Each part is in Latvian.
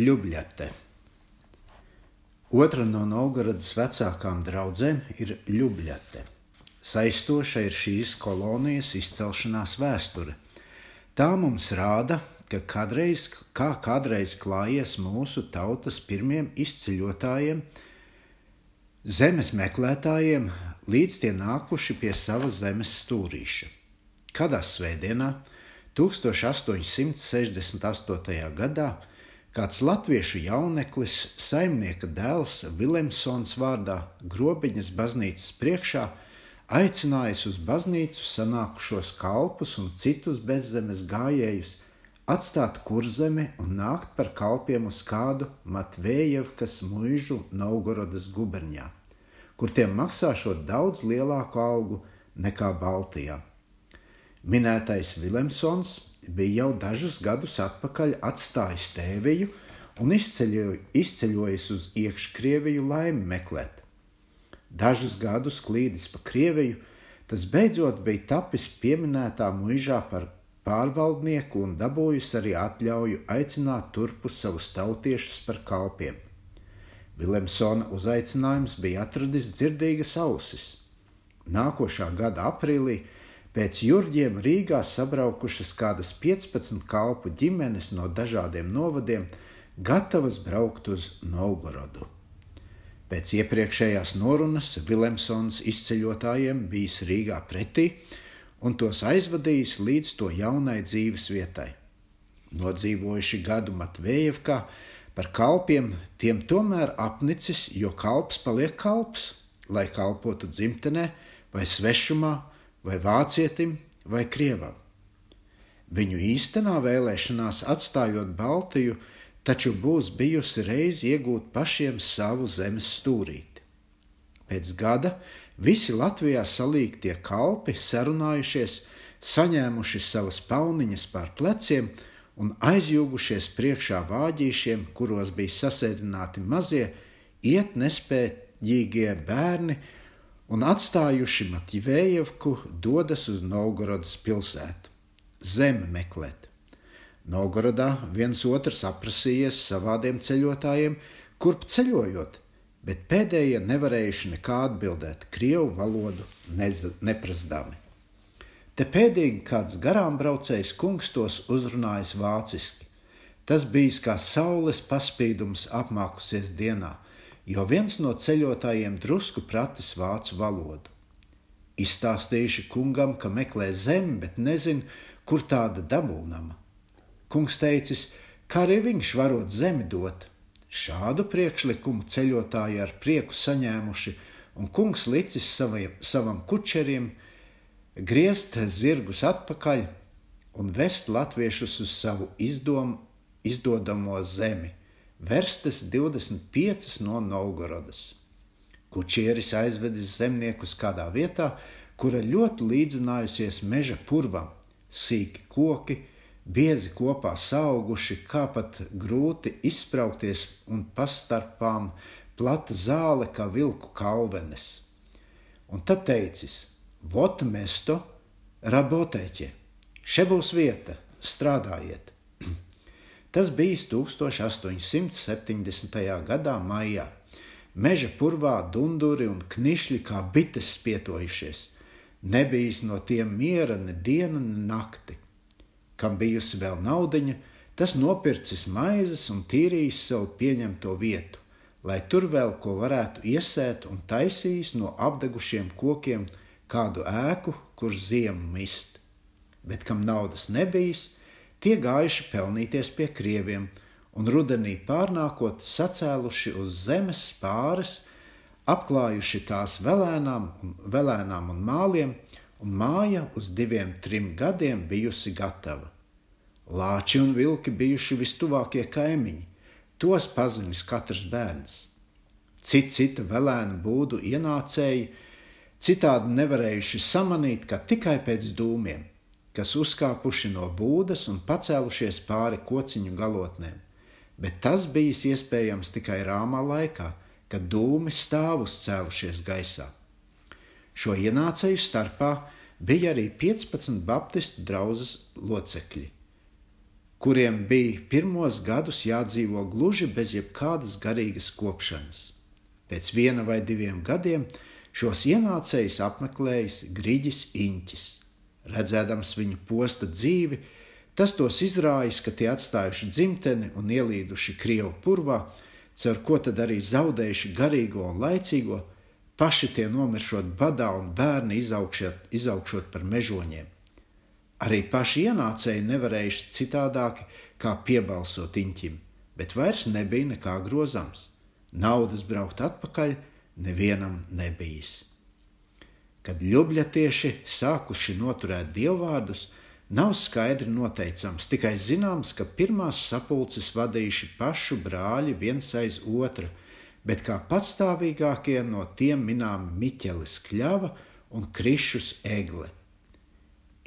Ljubļate. Otra no Novgorodas vecākām draudzēm ir Ljubļate. Saistoša ir šīs kolonijas izcelšanās vēsture. Tā mums rāda, ka kādreiz, kā kādreiz klājies mūsu tautas pirmiem izceļotājiem, zemes meklētājiem, līdz tie nākuši pie savas zemes stūrīša. Kādā svētdienā, 1868. gadā, Kāds latviešu jauneklis, saimnieka dēls Vilemsons vārdā, grobiņas baznīcas priekšā, aicinājis uz baznīcu sanākušos kalpus un citus bezzemes gājējus atstāt kurzemi un nākt par kalpiem uz kādu Matvējevkas mūžu Novgorodas guberņā, kur tiem maksāšot daudz lielāku algu nekā Baltijā. Minētais Vilemsons bija jau dažus gadus atpakaļ atstājis tēviju un izceļojis uz iekškrieviju laimi meklēt. Dažus gadus klīdis pa Krieviju, tas beidzot bija tapis pieminētā muižā par pārvaldnieku un dabūjis arī atļauju aicināt turpus savus tautiešus par kalpiem. Vilemsona uzaicinājums bija atradis dzirdīgas ausis. Nākošā gada aprīlī Pēc jūrģiem Rīgā sabraukušas kādas 15 kalpu ģimenes no dažādiem novadiem, gatavas braukt uz Novgorodu. Pēc iepriekšējās norunas Vilemsons izceļotājiem bijis Rīgā pretī un tos aizvadījis līdz to jaunai dzīves vietai. Nodzīvojuši gadu Matvējevkā par kalpiem, tiem tomēr apnicis, jo kalps paliek kalps, lai kalpotu dzimtenē vai svešumā vai vācietim, vai krievam. Viņu īstenā vēlēšanās atstājot Baltiju, taču būs bijusi reize iegūt pašiem savu zemes stūrīti. Pēc gada visi Latvijā salīgtie kalpi sarunājušies, saņēmuši savas pauniņas pār pleciem un aizjūgušies priekšā vāģīšiem, kuros bija sasēdināti mazie, iet nespējīgie bērni, un atstājuši Matvējevku, dodas uz Novgorodas pilsētu, zemi meklēt. Novgorodā viens otrs aprasījies savādiem ceļotājiem, kurp ceļojot, bet pēdējie nevarējuši nekā atbildēt krievu valodu neprasdami. Te pēdīgi kāds garām braucējs kungs tos uzrunājis vāciski. Tas bijis kā saules paspīdums apmākusies dienā – jo viens no ceļotājiem drusku pratis vācu valodu. Izstāstījuši kungam, ka meklē zemi, bet nezin, kur tāda dabūnama. Kungs teicis, kā arī viņš varot zemi dot. Šādu priekšlikumu ceļotāji ar prieku saņēmuši, un kungs licis saviem, savam kučerim griezt zirgus atpakaļ un vest latviešus uz savu izdom, izdodamo zemi verstas 25 no Novgorodas. Kučieris aizvedis zemniekus kādā vietā, kura ļoti līdzinājusies meža purvam, sīki koki, biezi kopā auguši, kā pat grūti izspraukties un pastarpām plata zāle kā vilku kalvenes. Un tad teicis: Vot mesto, rabotēķe, še būs vieta, strādājiet! Tas bija 1870. gadā maijā. Meža purvā dunduri un knišļi kā bites spietojušies. Nebijis no tiem miera ne diena, ne nakti. Kam bijusi vēl naudiņa, tas nopircis maizes un tīrījis savu pieņemto vietu, lai tur vēl ko varētu iesēt un taisījis no apdegušiem kokiem kādu ēku, kur ziemu mist. Bet kam naudas nebijis, Tie gājuši pelnīties pie krieviem, un rudenī pārnākot sacēluši uz zemes pāris, apklājuši tās velēnām un, velēnām un māliem, un māja uz diviem, trim gadiem bijusi gatava. Lāči un vilki bijuši vistuvākie kaimiņi, tos pazinis katrs bērns. Cita cita velēna būdu ienācēji, citādi nevarējuši samanīt, ka tikai pēc dūmiem kas uzkāpuši no būdas un pacēlušies pāri kociņu galotnēm, bet tas bijis iespējams tikai rāmā laikā, kad dūmi stāvus cēlušies gaisā. Šo ienācēju starpā bija arī 15 baptistu draugas locekļi. kuriem bija pirmos gadus jādzīvo gluži bez jebkādas garīgas kopšanas. Pēc viena vai diviem gadiem šos ienācējus apmeklējis Grīģis Inķis. Redzēdams viņu posta dzīvi, tas tos izrājis, ka tie atstājuši dzimteni un ielīduši Krievu purvā, caur ko tad arī zaudējuši garīgo un laicīgo, paši tie nomiršot badā un bērni izaugšot, izaugšot par mežoņiem. Arī paši ienācēji nevarējuši citādāki kā piebalsot inķim, bet vairs nebija nekā grozams. Naudas braukt atpakaļ nevienam nebijis. Kad ļubļatieši sākuši noturēt dievvvārdus, nav skaidri noteicams, tikai zināms, ka pirmās sapulces vadījuši pašu brāļi viens aiz otra – bet kā patstāvīgākie no tiem minām Miķelis Kļava un Krišus Egle.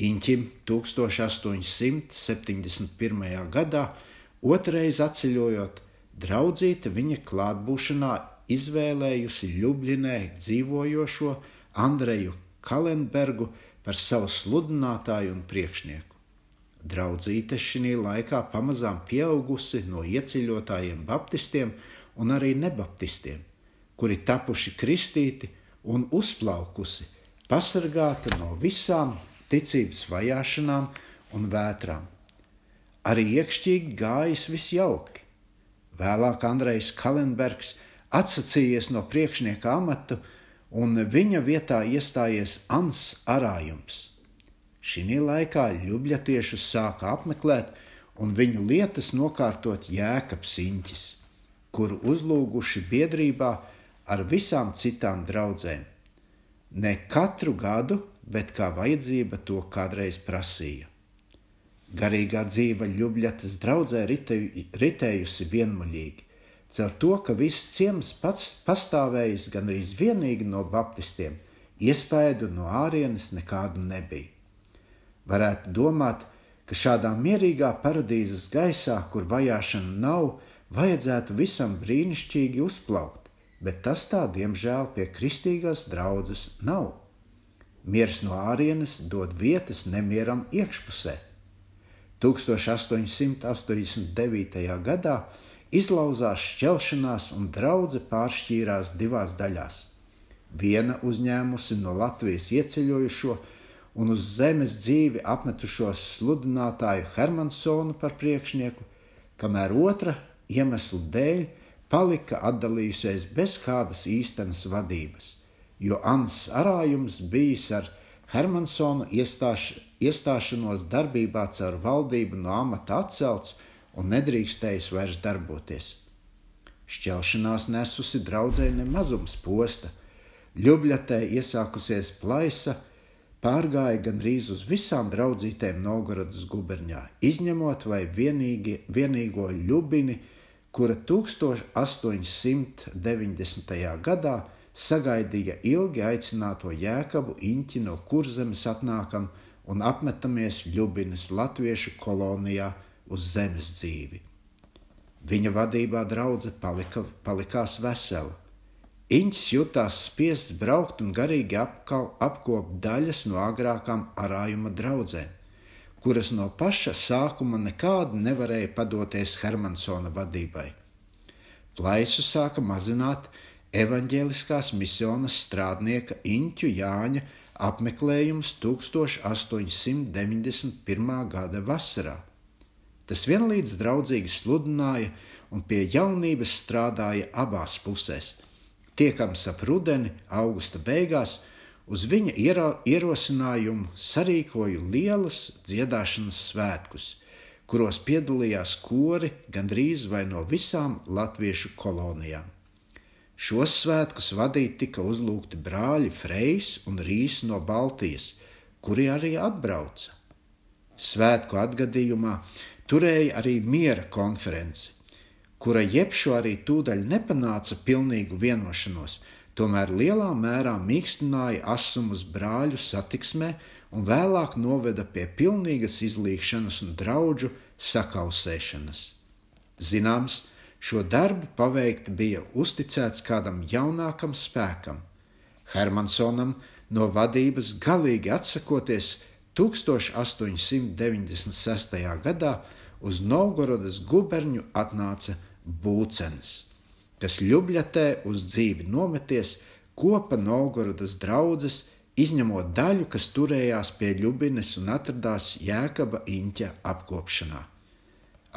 Inķim 1871. gadā otrais atceļojot, draudzīte viņa klātbūšanā izvēlējusi Ljubļinē dzīvojošo Andreju Kalenbergu par savu sludinātāju un priekšnieku. Draudzīte šī laikā pamazām pieaugusi no ieceļotājiem baptistiem un arī nebaptistiem, kuri tapuši kristīti un uzplaukusi, pasargāta no visām ticības vajāšanām un vētrām. Arī iekšķīgi gājis visjauki. Vēlāk Andrejs Kalenbergs atsacījies no priekšnieka amata, un viņa vietā iestājies Ans Arājums. Šī laikā ļubļatiešus sāka apmeklēt un viņu lietas nokārtot Jēkabs Inķis kuru uzlūguši biedrībā ar visām citām draudzēm. Ne katru gadu, bet kā vajadzība to kādreiz prasīja. Garīgā dzīve Ljubļatas draudzē ritējusi vienmuļīgi, caur to, ka viss ciems pats pastāvējis gan arī vienīgi no baptistiem, iespēju no ārienes nekādu nebija. Varētu domāt, ka šādā mierīgā paradīzes gaisā, kur vajāšana nav, vajadzētu visam brīnišķīgi uzplaukt, bet tas tā, diemžēl, pie kristīgās draudzes nav. Miers no ārienes dod vietas nemieram iekšpusē. 1889. gadā izlauzās šķelšanās un draudzene pāršķīrās divās daļās. Viena uzņēmusi no Latvijas ieceļojušo un uz zemes dzīvi apmetušos sludinātāju Hermansonu par priekšnieku, kamēr otra iemeslu dēļ palika atdalījusies bez kādas īstenas vadības, jo Ans Arājums bijis ar Hermansona iestāš, iestāšanos darbībā caur valdību no amata atcelts un nedrīkstējis vairs darboties. Šķelšanās nesusi draudzēji nemazums posta, Ljubļatē iesākusies plaisa, pārgāja gandrīz uz visām draudzītēm Novgorodas guberņā, izņemot vai vienīgi, vienīgo Ļubini, kura 1890. gadā sagaidīja ilgi aicināto jēkabu Inķi no kurzemes atnākam un apmetamies Ljubinas latviešu kolonijā uz zemes dzīvi. Viņa vadībā draudzene palika, palikās vesela. Inķis jutās spiests braukt un garīgi apkopt daļas no agrākām arājuma draudzēm kuras no paša sākuma nekādi nevarēja padoties Hermansona vadībai. Plaisu sāka mazināt evaņģēliskās misijas strādnieka Inķu Jāņa apmeklējums 1891. gada vasarā. Tas vienlīdz draudzīgi sludināja un pie jaunības strādāja abās pusēs. Tiekams ap rudeni, augusta beigās, Uz viņa ierosinājumu sarīkoju lielus dziedāšanas svētkus, kuros piedalījās kori gandrīz vai no visām latviešu kolonijām. Šos svētkus vadīt tika uzlūgti brāļi Frejs un Rīs no Baltijas, kuri arī atbrauca. Svētku atgadījumā turēja arī miera konferenci, kura jebšu arī tūdaļ nepanāca pilnīgu vienošanos, tomēr lielā mērā mīkstināja asumus brāļu satiksmē un vēlāk noveda pie pilnīgas izlīkšanas un draugu sakausēšanas. Zināms, šo darbu paveikt bija uzticēts kādam jaunākam spēkam. Hermansonam no vadības galīgi atsakoties 1896. gadā uz Novgorodas guberņu atnāca Būcens, kas Ljubļatē uz dzīvi nometies, kopa Novgorodas draudzes, izņemot daļu, kas turējās pie Ljubines un atradās Jēkaba Inķa apkopšanā.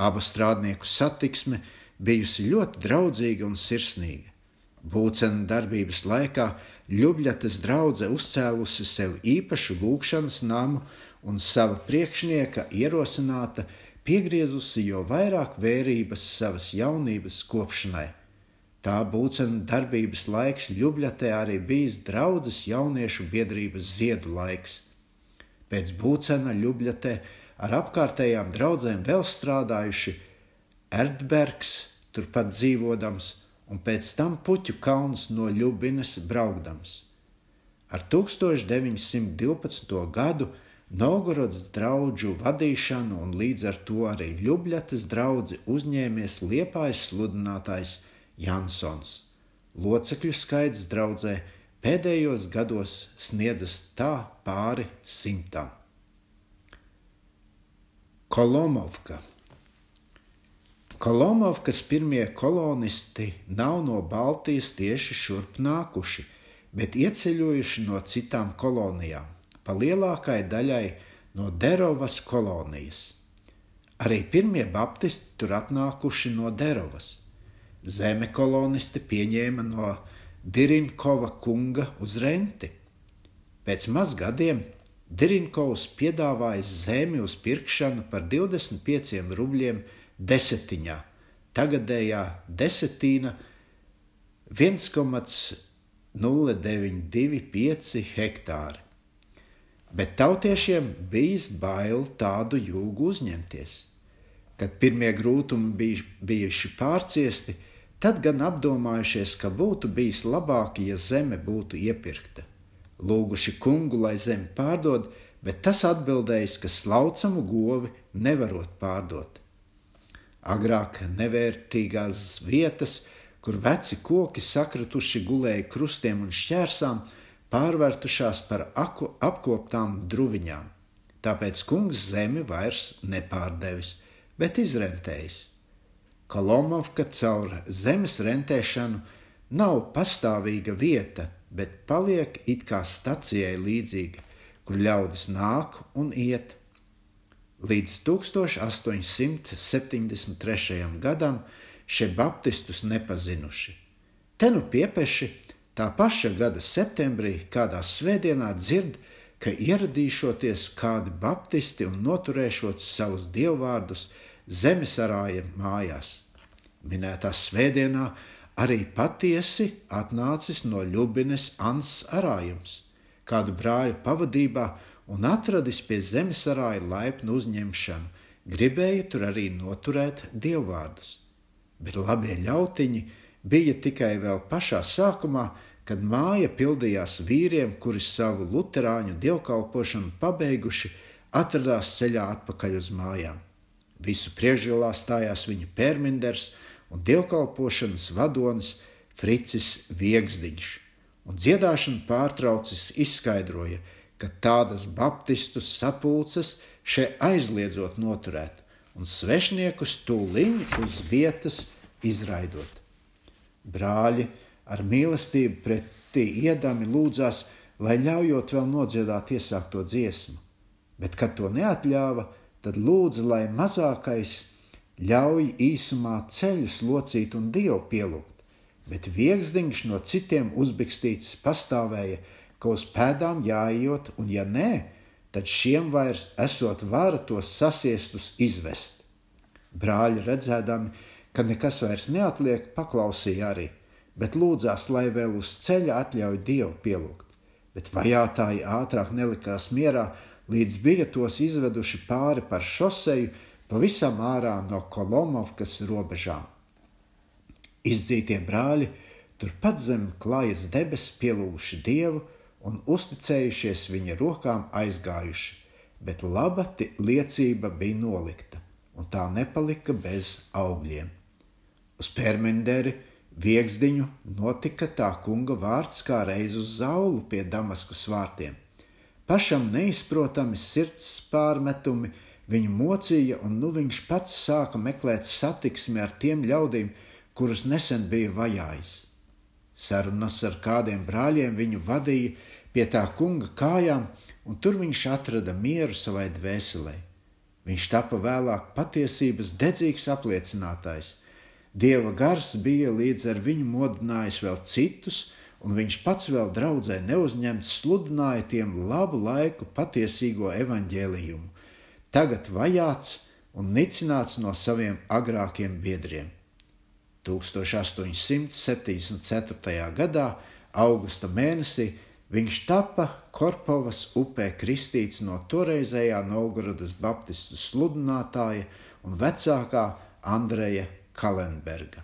Abu strādnieku satiksme bijusi ļoti draudzīga un sirsnīga. Būcena darbības laikā Ljubļatas draudzene uzcēlusi sev īpašu lūgšanas namu un sava priekšnieka ierosināta piegriezusi jau vairāk vērības savas jaunības kopšanai. Tā būcena darbības laiks Ljubļatē arī bijis draudzes jauniešu biedrības ziedu laiks. Pēc būcena Ljubļatē ar apkārtējām draudzēm vēl strādājuši Erdbergs, turpat dzīvodams, un pēc tam puķu kalns no Ljubinas braukdams. Ar 1912. gadu Novgorodas draugu vadīšanu un līdz ar to arī Ljubļatas draugu uzņēmies liepais sludinātājs Jansons. Locekļu skaits draudzē pēdējos gados sniedzas tā pāri simtam. Kolomovka. Kolomovkas pirmie kolonisti nav no Baltijas tieši šurp nākuši, bet ieceļojuši no citām kolonijām, pa lielākai daļai no Derovas kolonijas. Arī pirmie baptisti tur atnākuši no Derovas. Zeme kolonisti pieņēma no Dirinkova kunga uz renti. Pēc maz gadiem Dirinkovs piedāvājis zemi uz pirkšanu par 25 rubļiem desetiņā, tagadējā desetīna 1,0925 hektāri. Bet tautiešiem bijis bail tādu jūgu uzņemties. Kad pirmie grūtumi bija bijuši pārciesti, tad gan apdomājušies, ka būtu bijis labāk, ja zeme būtu iepirkta lūguši kungu, lai zemi pārdod, bet tas atbildējis, ka slaucamu govi nevarot pārdot. Agrāk nevērtīgās vietas, kur veci koki sakrituši gulēja krustiem un šķērsām, pārvērtušās par aku, apkoptām druviņām. Tāpēc kungs zemi vairs nepārdevis, bet izrentējis. Kolomovka caur zemes rentēšanu nav pastāvīga vieta, bet paliek it kā stacijai līdzīga, kur ļaudis nāk un iet. Līdz 1873. gadam šie baptistus nepazinuši. Te nu piepeši tā paša gada septembrī, kādā svētdienā dzird, ka ieradīšoties kādi baptisti un noturēšot savus dievvvārdus zemesarāja mājās. Minētā svētdienā arī patiesi atnācis no Ljubines Ans Arājums, kādu brāļu pavadībā un atradis pie zemesarāja laipnu uzņemšanu, gribēja tur arī noturēt dievvvārdus. Bet labie ļautiņi bija tikai vēl pašā sākumā, kad māja pildījās vīriem, kuri savu luterāņu dievkalpošanu pabeiguši, atradās ceļā atpakaļ uz mājām. Visu priekšgalā stājās viņa pērminders, un dievkalpošanas vadonis Fricis Viegsdiņš, un dziedāšanu pārtraucis izskaidroja, ka tādas baptistu sapulces šeit aizliedzot noturēt un svešniekus tūliņ uz vietas izraidot. Brāļi ar mīlestību pretī iedami lūdzās, lai ļaujot vēl nodziedāt iesākto dziesmu, bet, kad to neatļāva, tad lūdza, lai mazākais ļauj īsumā ceļus locīt un dievu pielūgt, bet viegsdiņš no citiem uzbikstīts pastāvēja, ka uz pēdām jāiet, un ja nē, tad šiem vairs esot vara tos sasiestus izvest. Brāļi redzēdami, ka nekas vairs neatliek, paklausīja arī, bet lūdzās, lai vēl uz ceļa atļauj dievu pielūgt. Bet vajātāji ātrāk nelikās mierā, līdz bija tos izveduši pāri par šoseju, pavisam ārā no Kolomovkas robežām. Izdzītie brāļi turpat zem klājas debesis pielūguši dievu un uzticējušies viņa rokām aizgājuši, bet laba liecība bija nolikta, un tā nepalika bez augļiem. Uz pērmenderi Viegsdiņu notika tā kunga vārds kā reiz uz zaulu pie Damaskas vārtiem. Pašam neizprotami sirds pārmetumi Viņu mocīja, un nu viņš pats sāka meklēt satiksmi ar tiem ļaudīm, kurus nesen bija vajājis. Sarunas ar kādiem brāļiem viņu vadīja pie tā kunga kājām, un tur viņš atrada mieru savai dvēselē. Viņš tapa vēlāk patiesības dedzīgs apliecinātājs. Dieva gars bija līdz ar viņu modinājis vēl citus, un viņš pats vēl draudzē neuzņemts sludināja tiem labu laiku patiesīgo evaņģēlījumu tagad vajāts un nicināts no saviem agrākiem biedriem. 1874. gadā, augusta mēnesī, viņš tapa Korpovas upē kristīts no toreizējā Novgorodas baptistu sludinātāja un vecākā Andreja Kalenberga.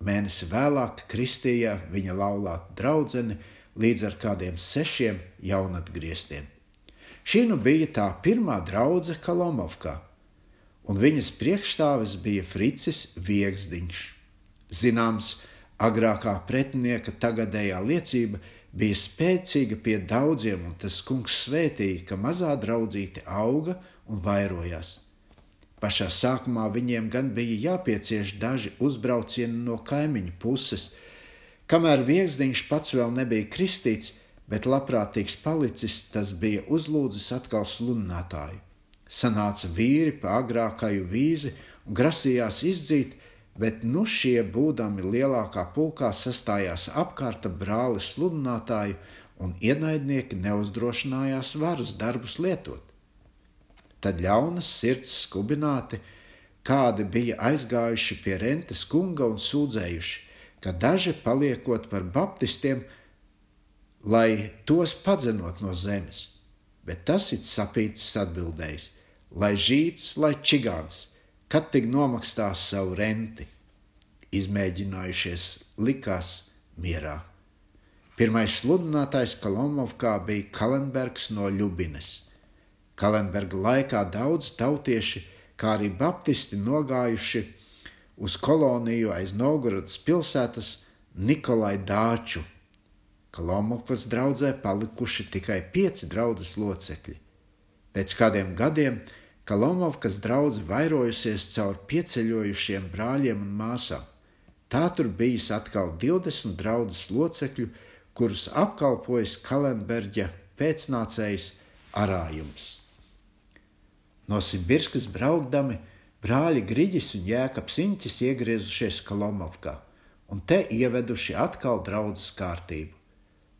Mēnesi vēlāk kristīja viņa laulāta draudzene līdz ar kādiem sešiem jaunatgrieztiem. Šī nu bija tā pirmā draudzene Kalomovkā, un viņas priekšstāvis bija Fricis Viegsdiņš. Zināms, agrākā pretinieka tagadējā liecība bija spēcīga pie daudziem, un tas kungs svētīja, ka mazā draudzīte auga un vairojās. Pašā sākumā viņiem gan bija jāpiecieš daži uzbraucieni no kaimiņu puses. Kamēr Viegsdiņš pats vēl nebija kristīts, bet labprātīgs palicis, tas bija uzlūdzis atkal sludinātāju. Sanāca vīri pa agrākaju vīzi un grasījās izdzīt, bet nu šie būdami lielākā pulkā sastājās apkārta brāli sludinātāju, un ienaidnieki neuzdrošinājās varas darbus lietot. Tad ļaunas sirds skubināti, kādi bija aizgājuši pie rentes kunga un sūdzējuši, ka daži paliekot par baptistiem, lai tos padzenot no zemes. Bet tas ir sapītis atbildējis, lai žīts, lai čigāns, kad tik nomaksās savu renti. Izmēģinājušies likās mierā. Pirmais sludinātājs Kolomovkā bija Kalenbergs no Ļubinas. Kalenberga laikā daudz tautieši, kā arī baptisti nogājuši uz koloniju aiz Novgorodas pilsētas Nikolai Dāču ka Lomovas draudzē palikuši tikai pieci draudzes locekļi. Pēc kādiem gadiem Kalomovkas draudze vairojusies caur pieceļojušiem brāļiem un māsām. Tā tur bijis atkal 20 draudzes locekļu, kurus apkalpojas Kalenberģa pēcnācējs Arājums. No Simbirskas braukdami brāļi Griģis un Jēkabs Inķis iegriezušies Kalomovkā un te ieveduši atkal draudzes kārtību.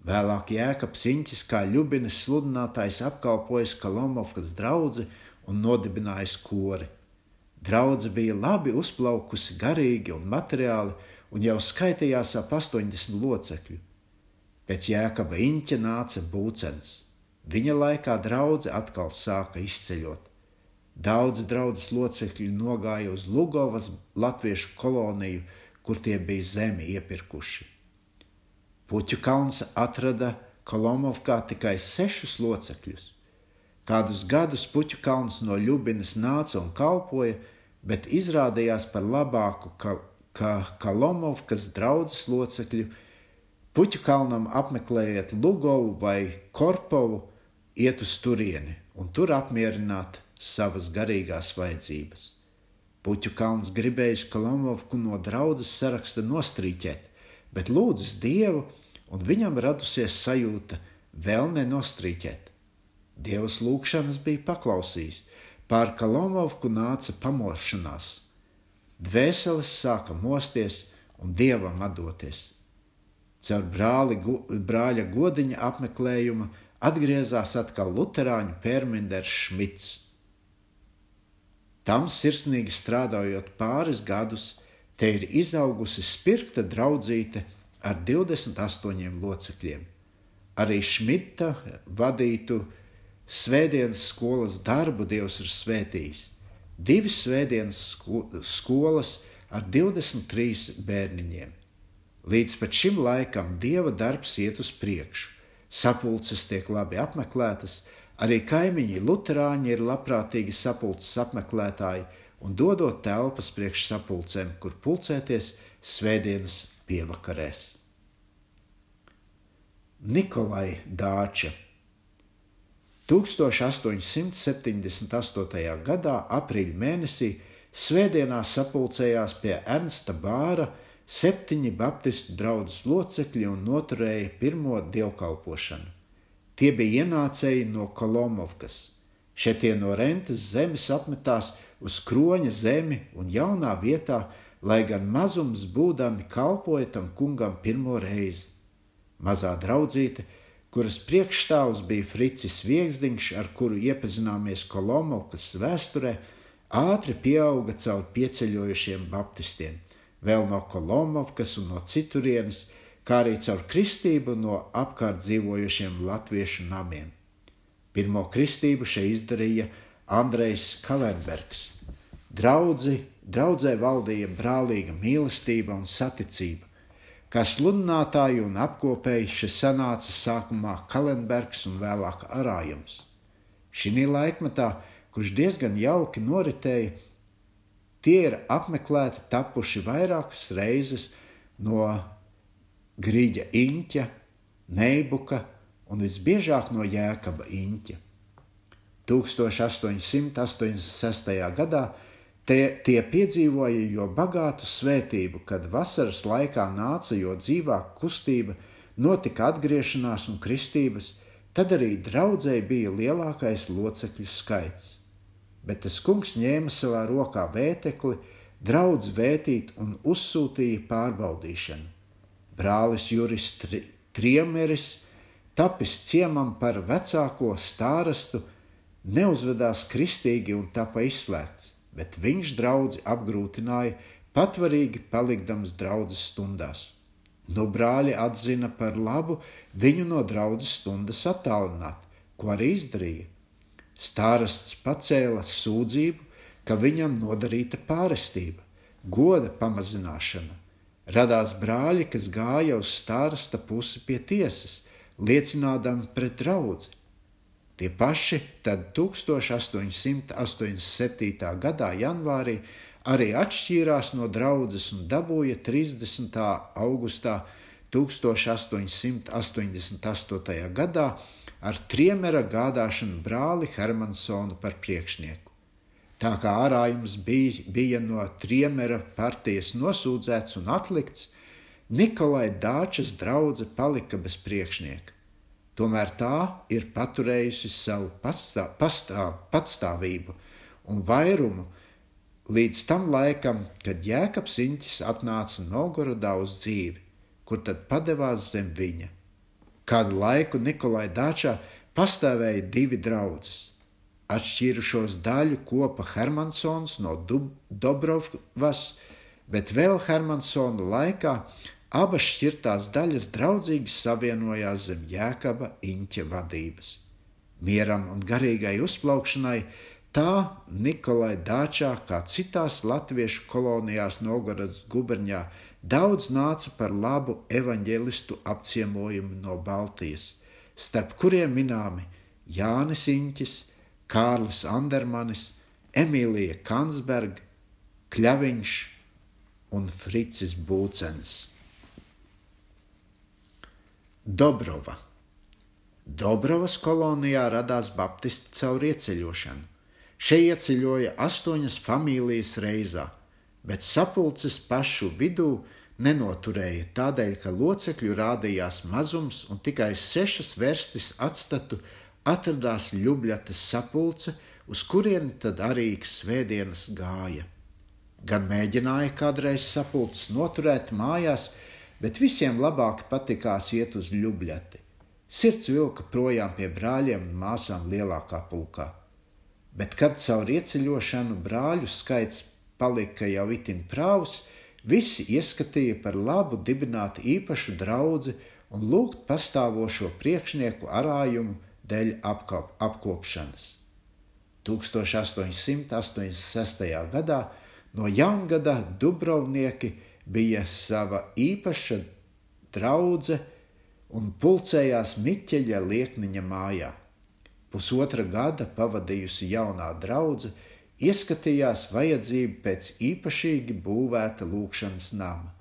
Vēlāk Jēkabs Inķis kā Ļubinas sludinātājs apkalpojis Kolomovkas draugu un nodibinājis kori. Draudze bija labi uzplaukusi garīgi un materiāli un jau skaitījās ap 80 locekļu. Pēc Jēkaba Inķa nāca būcens. Viņa laikā draudzene atkal sāka izceļot. Daudzi draudzes locekļi nogāja uz Lugovas latviešu koloniju, kur tie bija zemi iepirkuši. Puķu kalns atrada Kolomovkā tikai sešus locekļus. Kādus gadus Puķu kalns no Ljubinas nāca un kalpoja, bet izrādījās par labāku, ka, ka Kolomovkas draudzes locekļu Puķu kalnam apmeklējiet Lugovu vai Korpovu, iet uz turieni un tur apmierināt savas garīgās vajadzības. Puķu kalns gribējis Kolomovku no draudzes saraksta nostrīķēt, bet lūdzas Dievu, un viņam radusies sajūta vēl nenostrīķēt. Dievs lūgšanas bija paklausījis, pār Kalomovku nāca pamošanās. Dvēseles sāka mosties un dievam atdoties. Caur brāli, brāļa godiņa apmeklējuma atgriezās atkal Lutāņu Pērmenders Šmits. Tam sirsnīgi strādājot pāris gadus, te ir izaugusi spirta draudzīte ar 28 locekļiem. Arī Šmita vadītu svētdienas skolas darbu Dievs ir svētījis. Divas svētdienas skolas ar 23 bērniņiem. Līdz pat šim laikam Dieva darbs iet uz priekšu, sapulces tiek labi apmeklētas, arī kaimiņi Lutāņi ir labprātīgi sapulces apmeklētāji un dodot telpas priekš sapulcēm, kur pulcēties svētdienas pievakarēs. Nikolai Dāča 1878. gadā, aprīļa mēnesī, svētdienā sapulcējās pie Ernsta Bāra septiņi Baptistu draugas locekļi un noturēja pirmo dievkalpošanu. Tie bija ienācēji no Kolomovkas. Šie no rentes zemes apmetās uz kroņa zemi un jaunā vietā, lai gan mazums būdami kalpoja tam kungam pirmo reizi. Mazā draudzīte, kuras priekšstāvs bija Fricis Viegsdiņš, ar kuru iepazināmies Kolomovkas vēsturē, ātri pieauga caur pieceļojušiem baptistiem, vēl no Kolomovkas un no citurienes, kā arī caur kristību no apkārt dzīvojušiem latviešu namiem. Pirmo kristību šeit izdarīja Andrejs Kalenbergs. Draudzi, draudzē valdīja brālīga mīlestība un saticība. Kā sludinātāji un apkopēji šeit sanāca sākumā Kalenbergs un vēlāk Arājums. Šī laikmetā, kurš diezgan jauki noritēja, tie ir apmeklēti tapuši vairākas reizes no Grīģa Inķa, Neibuka un visbiežāk no Jēkaba Inķa. 1886. gadā tie, tie piedzīvoja jo bagātu svētību, kad vasaras laikā nāca jo dzīvāka kustība, notika atgriešanās un kristības, tad arī draudzēji bija lielākais locekļu skaits. Bet tas kungs ņēma savā rokā vētekli, draudz vētīt un uzsūtīja pārbaudīšanu. Brālis Juris Triemeris tapis ciemam par vecāko stārastu, neuzvedās kristīgi un tapa izslēgts, bet viņš draudzi apgrūtināja, patvarīgi palikdams draudzes stundās. Nu brāļi atzina par labu viņu no draudzes stundas attālināt, ko arī izdarīja. Stārasts pacēla sūdzību, ka viņam nodarīta pārestība, goda pamazināšana. Radās brāļi, kas gāja uz stārasta pusi pie tiesas, liecinādami pret draugu. Tie paši tad 1887. gadā janvārī arī atšķīrās no draudzes un dabūja 30. augustā 1888. gadā ar triemera gādāšanu brāli Hermansonu par priekšnieku. Tā kā ārājums bija, bija no triemera partijas nosūdzēts un atlikts, Nikolai Dāčas draudzene palika bez priekšnieka. Tomēr tā ir paturējusi savu pastā, pastā, patstāvību un vairumu līdz tam laikam, kad Jēkabs Inķis atnāca Novgorodā uz dzīvi, kur tad padevās zem viņa. Kādu laiku Nikolai Dāčā pastāvēja divi draugi. Atšķīrušos daļu kopa Hermansons no Dub Dobrovas, bet vēl Hermansona laikā Abas šķirtās daļas draudzīgi savienojās zem jēkaba Inķa vadības. Mieram un garīgai uzplaukšanai tā Nikolai Dāčā, kā citās latviešu kolonijās Novgorodas guberņā, daudz nāca par labu evaņģēlistu apciemojumu no Baltijas, starp kuriem minami Jānis Inķis, Kārlis Andermanis, Emīlija Kansberga, Kļaviņš un Fricis Būcens. Dobrova. Dobrovas kolonijā radās baptisti caur ieceļošanu. Šeit ieceļoja astoņas familijas reizā, bet sapulces pašu vidū nenoturēja tādēļ, ka locekļu rādījās mazums un tikai sešas verstis atstatu atradās Ljubļatas sapulce, uz kurieni tad arī svētdienas gāja. Gan mēģināja kādreiz sapulces noturēt mājās, bet visiem labāk patikās iet uz ļubļati. Sirds vilka projām pie brāļiem un māsām lielākā pulkā. Bet, kad caur ieceļošanu brāļu skaits palika jau itin prāvs, visi ieskatīja par labu dibināt īpašu draugu un lūgt pastāvošo priekšnieku arājumu dēļ apkop, apkopšanas. 1886. gadā no jaungada Dubrovnieki bija sava īpaša draudzene un pulcējās Miķeļa liekniņa mājā. Pusotra gada pavadījusi jaunā draudzene, ieskatījās vajadzību pēc īpašīgi būvēta lūkšanas nama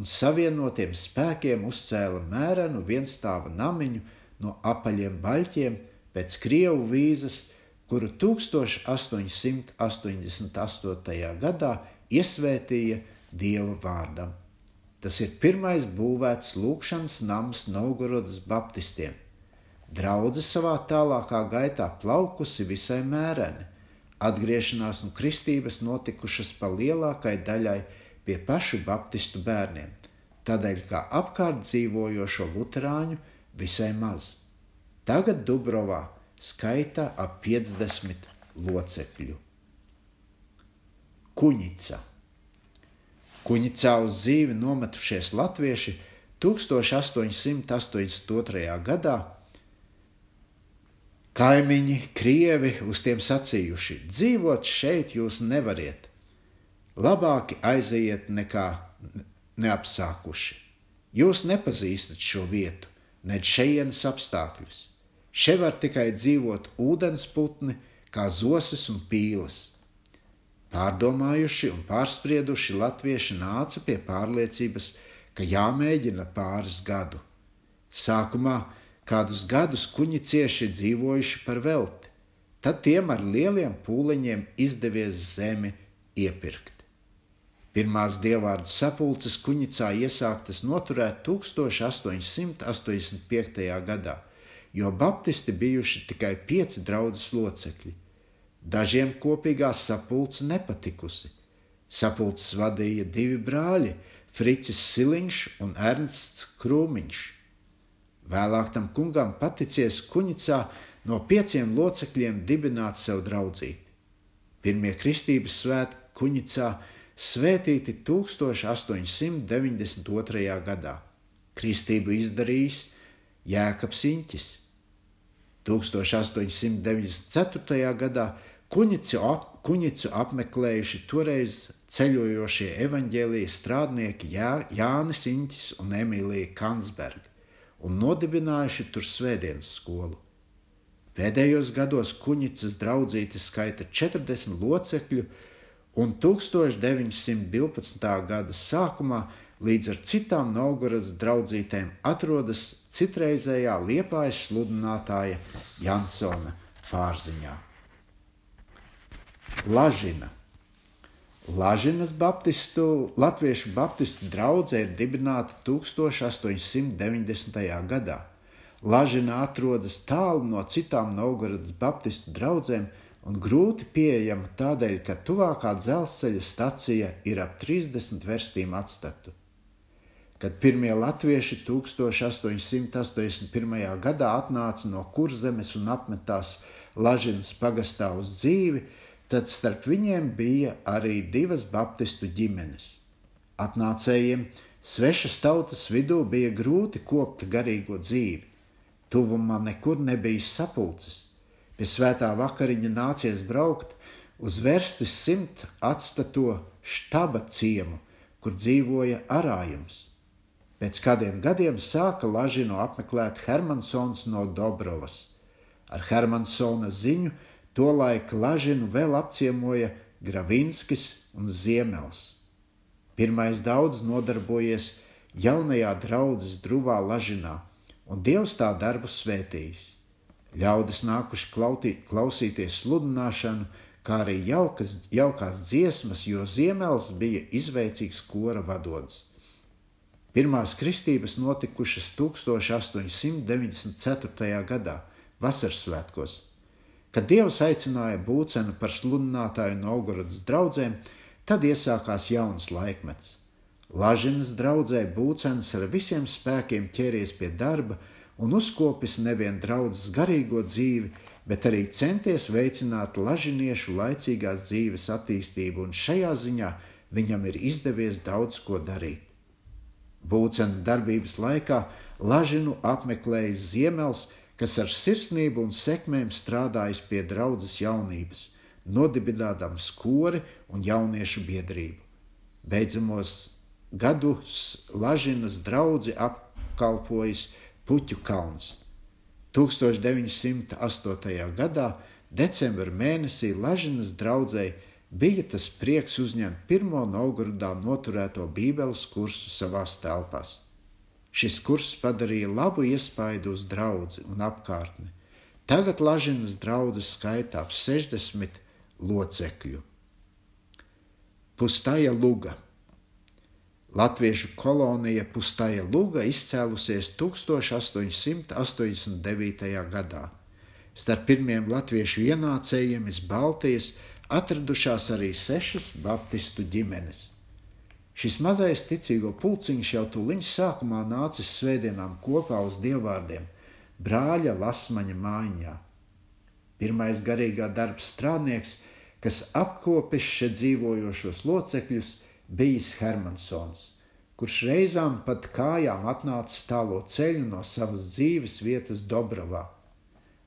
un savienotiem spēkiem uzcēla mērenu vienstāva namiņu no apaļiem baļķiem, pēc Krievu vīzas, kuru 1888. gadā iesvētīja Dieva vārdam. Tas ir pirmais būvēts lūkšanas nams Novgorodas baptistiem. Draudzene savā tālākā gaitā plaukusi visai mēreni. Atgriešanās un kristības notikušas pa lielākai daļai pie pašu baptistu bērniem, tādēļ kā apkārt dzīvojošo luterāņu visai maz. Tagad Dubrovā skaita ap 50 locekļu. Kuņica. Kuņicā uz dzīvi nometušies latvieši 1882. gadā. Kaimiņi, krievi uz tiem sacījuši: dzīvot šeit jūs nevariet. Labāki aiziet nekā neapsākuši. Jūs nepazīstat šo vietu, ne šejienes apstākļus. Šeit var tikai dzīvot ūdensputni, kā zosis un pīles. Pārdomājuši un pārsprieduši, latvieši nāca pie pārliecības, ka jāmēģina pāris gadu. Sākumā kādus gadus kuņi cieši dzīvojuši par velti, tad tiem ar lieliem pūliņiem izdevies zemi iepirkt. Pirmās dievvvārdu sapulces kuņicā iesāktas noturēt 1885. gadā jo baptisti bijuši tikai pieci draudzes locekļi. Dažiem kopīgā sapulce nepatikusi. Sapulces vadīja divi brāļi - Fricis Siliņš un Ernsts Krūmiņš. Vēlāk tam kungam paticies Kuņicā no pieciem locekļiem dibināt sev draudzīti. Pirmie kristības svētki Kuņicā svētīti 1892. gadā. Kristību izdarījis Jēkabs Inķis. 1894. gadā Kuņicu, ap, Kuņicu apmeklējuši toreiz ceļojošie evaņģēlīja strādnieki Jā, Jānis Inķis un Emīlija Kansberga un nodibinājuši tur svētdienas skolu. Pēdējos gados Kuņicas draudzīte skaita 40 locekļu, un 1912. gada sākumā līdz ar citām Novgorodas draudzītēm atrodas citreizējā liepājas sludinātāja Jansona pārziņā. Lažina. Lažinas baptistu, Latviešu baptistu draudzē ir dibināta 1890. gadā. Lažina atrodas tālu no citām Novgorodas baptistu draugiem un grūti pieejama tādēļ, ka tuvākā dzelzceļa stacija ir ap 30 verstīm atstatu. Kad pirmie latvieši 1881. gadā atnāca no kurzemes un apmetās Lažinas pagastā uz dzīvi, tad starp viņiem bija arī divas baptistu ģimenes. Atnācējiem svešas tautas vidū bija grūti kopt garīgo dzīvi. Tuvumā nekur nebija sapulces. Pie svētā vakariņa nācies braukt uz verstis simt atstato štaba ciemu, kur dzīvoja arājums. Pēc kādiem gadiem sāka Lažinu apmeklēt Hermansons no Dobrovas. Ar Hermansona ziņu tolaik Lažinu vēl apciemoja Gravinskis un Ziemels. Pirmais daudz nodarbojies jaunajā draudzes druvā Lažinā, un Dievs tā darbu svētījis. Ļaudis nākuši klautīt, klausīties sludināšanu, kā arī jaukas, jaukās dziesmas, jo Ziemels bija izveicīgs kora vadonis. Pirmās kristības notikušas 1894. gadā, vasaras svētkos. Kad Dievs aicināja būcenu par sludinātāju Novgorodas draugiem, tad iesākās jauns laikmets. Lažinas draudzē būcenis ar visiem spēkiem ķēries pie darba un uzkopis nevien draudzes garīgo dzīvi, bet arī centies veicināt lažiniešu laicīgās dzīves attīstību, un šajā ziņā viņam ir izdevies daudz ko darīt. Būcena darbības laikā Lažinu apmeklējis Ziemels, kas ar sirsnību un sekmēm strādājis pie draudzes jaunības, nodibinādams skori un jauniešu biedrību. Beidzamos gadus Lažinas draugi apkalpojis Puķu kalns. 1908. gadā, decembra mēnesī Lažinas draudzēji bija tas prieks uzņemt pirmo Novgorodā noturēto Bībeles kursu savās telpās. Šis kurs padarīja labu iespaidu uz draugu un apkārtni. Tagad Lažinas draudzes skaita ap 60 locekļu. Pustaja Luga Latviešu kolonija Pustaja Luga izcēlusies 1889. gadā. Starp pirmiem latviešu ienācējiem iz Baltijas atradušās arī sešas baptistu ģimenes. Šis mazais ticīgo pulciņš jau tūliņš sākumā nācis svētdienām kopā uz dievvvārdiem brāļa Lasmaņa mājiņā. Pirmais garīgā darba strādnieks, kas apkopis šeit dzīvojošos locekļus, bijis Hermansons, kurš reizām pat kājām atnācis tālo ceļu no savas dzīves vietas Dobravā.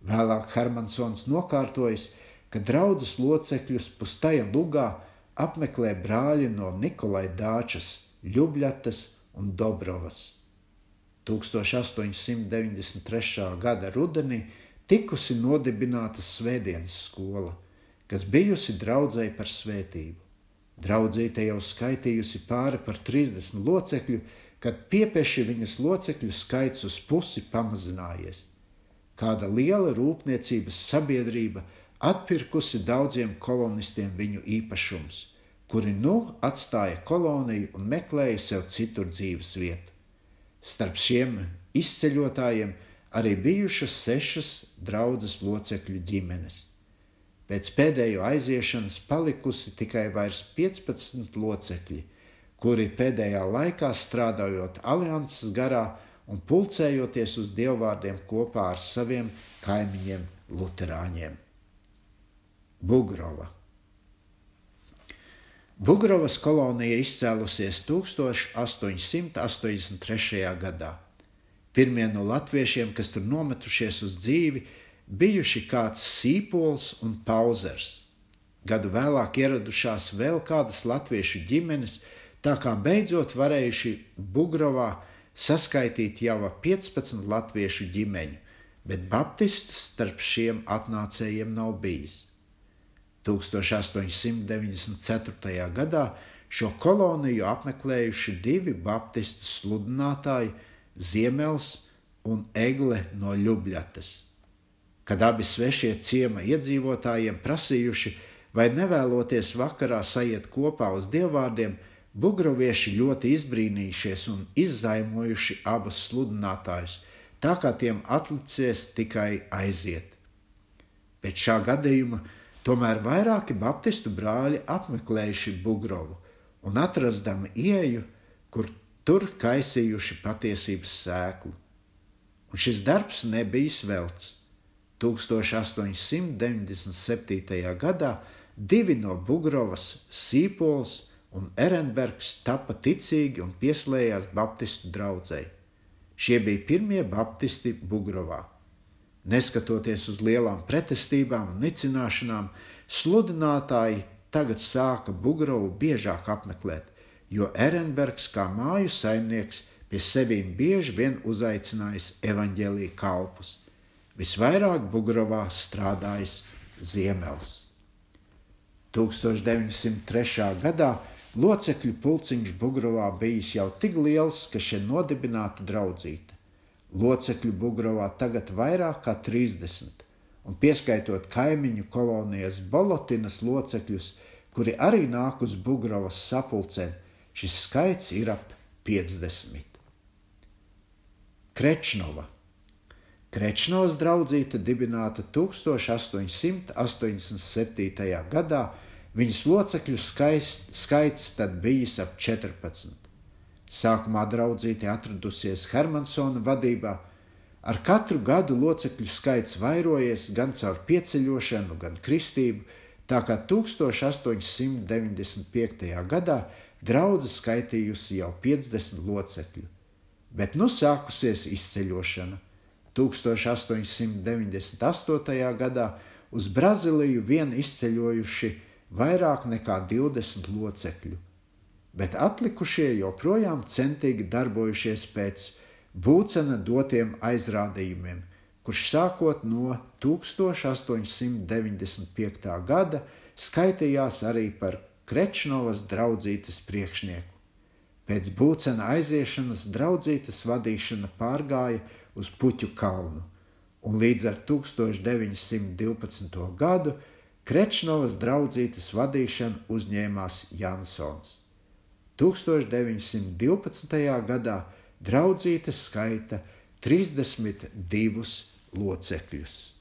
Vēlāk Hermansons nokārtojas, ka draudzes locekļus pustaja lugā apmeklē brāļi no Nikolai Dāčas, Ljubļatas un Dobrovas. 1893. gada rudenī tikusi nodibināta Svētdienas skola, kas bijusi draudzēji par svētību. Draudzīte jau skaitījusi pāri par 30 locekļu, kad piepieši viņas locekļu skaits uz pusi pamazinājies. Kāda liela rūpniecības sabiedrība atpirkusi daudziem kolonistiem viņu īpašums, kuri nu atstāja koloniju un meklēja sev citur dzīves vietu. Starp šiem izceļotājiem arī bijušas sešas draudzes locekļu ģimenes. Pēc pēdējo aiziešanas palikusi tikai vairs 15 locekļi, kuri pēdējā laikā strādājot alianses garā un pulcējoties uz dievvvārdiem kopā ar saviem kaimiņiem Luterāņiem. Bugrova. Bugrovas kolonija izcēlusies 1883. gadā. Pirmie no latviešiem, kas tur nometušies uz dzīvi, bijuši kāds sīpols un pauzers. Gadu vēlāk ieradušās vēl kādas latviešu ģimenes, tā kā beidzot varējuši Bugrovā saskaitīt jau 15 latviešu ģimeņu, bet baptistu starp šiem atnācējiem nav bijis. 1894. gadā šo koloniju apmeklējuši divi baptistu sludinātāji Ziemels un Egle no Ljubļatas. Kad abi svešie ciema iedzīvotājiem prasījuši, vai nevēloties vakarā sajiet kopā uz dievvvārdiem, Bugrovieši ļoti izbrīnījušies un izzaimojuši abus sludinātājus, tā kā tiem atlicies tikai aiziet. Pēc šā gadījuma Tomēr vairāki baptistu brāļi apmeklējuši Bugrovu un atrastami ieju, kur tur kaisījuši patiesības sēklu. Un šis darbs nebija svelts. 1897. gadā divi no Bugrovas, Sīpols un Erenbergs, tapa ticīgi un pieslējās Baptistu draugai. Šie bija pirmie baptisti Bugrovā. Neskatoties uz lielām pretestībām un nicināšanām, sludinātāji tagad sāka Bugrovu biežāk apmeklēt, jo Ehrenbergs kā māju saimnieks pie sevīm bieži vien uzaicinājis evaņģēlīju kalpus. Visvairāk Bugrovā strādājis Ziemels. 1903. gadā locekļu pulciņš Bugrovā bijis jau tik liels, ka šeit nodibināta draudzīta. Locekļu Bugrovā tagad vairāk kā 30, un pieskaitot kaimiņu kolonijas Bolotinas locekļus, kuri arī nāk uz Bugrovas sapulcēm, šis skaits ir ap 50. Krečnova Krečnovas draudzīte dibināta 1887. gadā, viņas locekļu skaist, skaits tad bijis ap 14. Sākumā draudzīte atradusies Hermansona vadībā. Ar katru gadu locekļu skaits vairojies gan caur pieceļošanu, gan kristību, tā kā 1895. gadā draudzene skaitījusi jau 50 locekļu. Bet nu sākusies izceļošana. 1898. gadā uz Brazīliju vien izceļojuši vairāk nekā 20 locekļu bet atlikušie joprojām centīgi darbojušies pēc Būcena dotiem aizrādījumiem, kurš sākot no 1895. gada skaitījās arī par Krečnovas draudzītes priekšnieku. Pēc Būcena aiziešanas draudzītes vadīšana pārgāja uz Puķu kalnu, un līdz ar 1912. gadu Krečnovas draudzītes vadīšanu uzņēmās Jansons. 1912. gadā draudzītes skaita 32 locekļus.